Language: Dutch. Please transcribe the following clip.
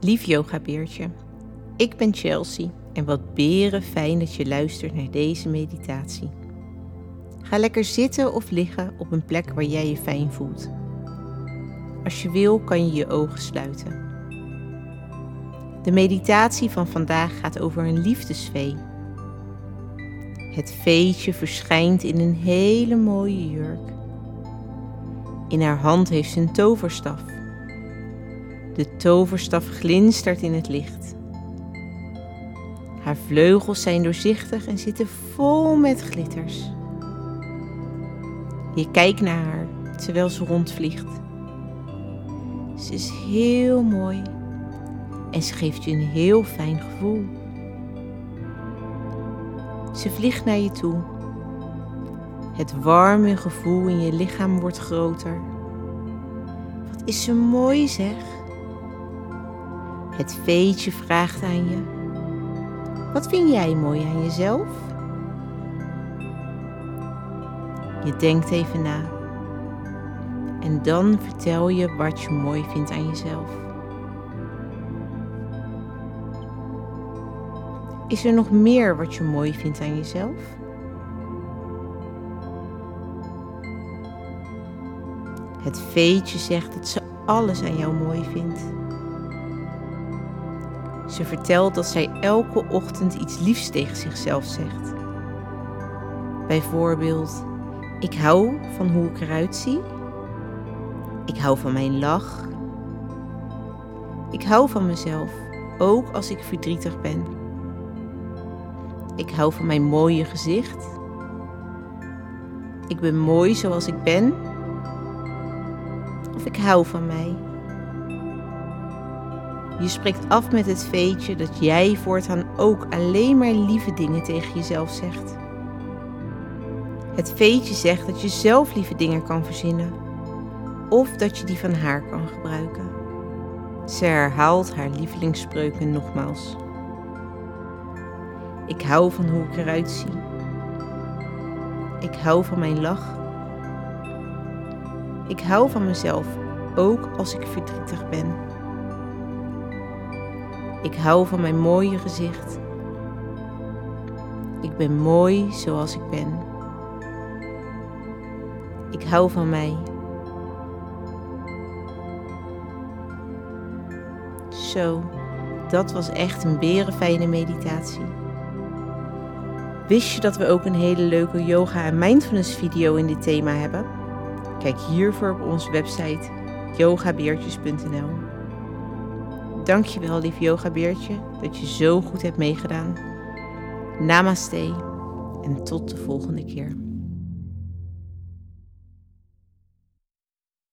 Lief yogabeertje, ik ben Chelsea en wat beren fijn dat je luistert naar deze meditatie. Ga lekker zitten of liggen op een plek waar jij je fijn voelt. Als je wil kan je je ogen sluiten. De meditatie van vandaag gaat over een liefdesvee. Het veetje verschijnt in een hele mooie jurk. In haar hand heeft ze een toverstaf. De toverstaf glinstert in het licht. Haar vleugels zijn doorzichtig en zitten vol met glitters. Je kijkt naar haar terwijl ze rondvliegt. Ze is heel mooi en ze geeft je een heel fijn gevoel. Ze vliegt naar je toe. Het warme gevoel in je lichaam wordt groter. Wat is ze mooi zeg. Het veetje vraagt aan je: Wat vind jij mooi aan jezelf? Je denkt even na. En dan vertel je wat je mooi vindt aan jezelf. Is er nog meer wat je mooi vindt aan jezelf? Het veetje zegt dat ze alles aan jou mooi vindt. Ze vertelt dat zij elke ochtend iets liefs tegen zichzelf zegt. Bijvoorbeeld, ik hou van hoe ik eruit zie. Ik hou van mijn lach. Ik hou van mezelf, ook als ik verdrietig ben. Ik hou van mijn mooie gezicht. Ik ben mooi zoals ik ben. Of ik hou van mij. Je spreekt af met het veetje dat jij voortaan ook alleen maar lieve dingen tegen jezelf zegt. Het veetje zegt dat je zelf lieve dingen kan verzinnen. Of dat je die van haar kan gebruiken. Ze herhaalt haar lievelingsspreuken nogmaals. Ik hou van hoe ik eruit zie. Ik hou van mijn lach. Ik hou van mezelf, ook als ik verdrietig ben. Ik hou van mijn mooie gezicht. Ik ben mooi zoals ik ben. Ik hou van mij. Zo, dat was echt een berenfijne meditatie. Wist je dat we ook een hele leuke yoga en mindfulness video in dit thema hebben? Kijk hiervoor op onze website yogabeertjes.nl. Dankjewel lief yogabeertje dat je zo goed hebt meegedaan. Namaste en tot de volgende keer.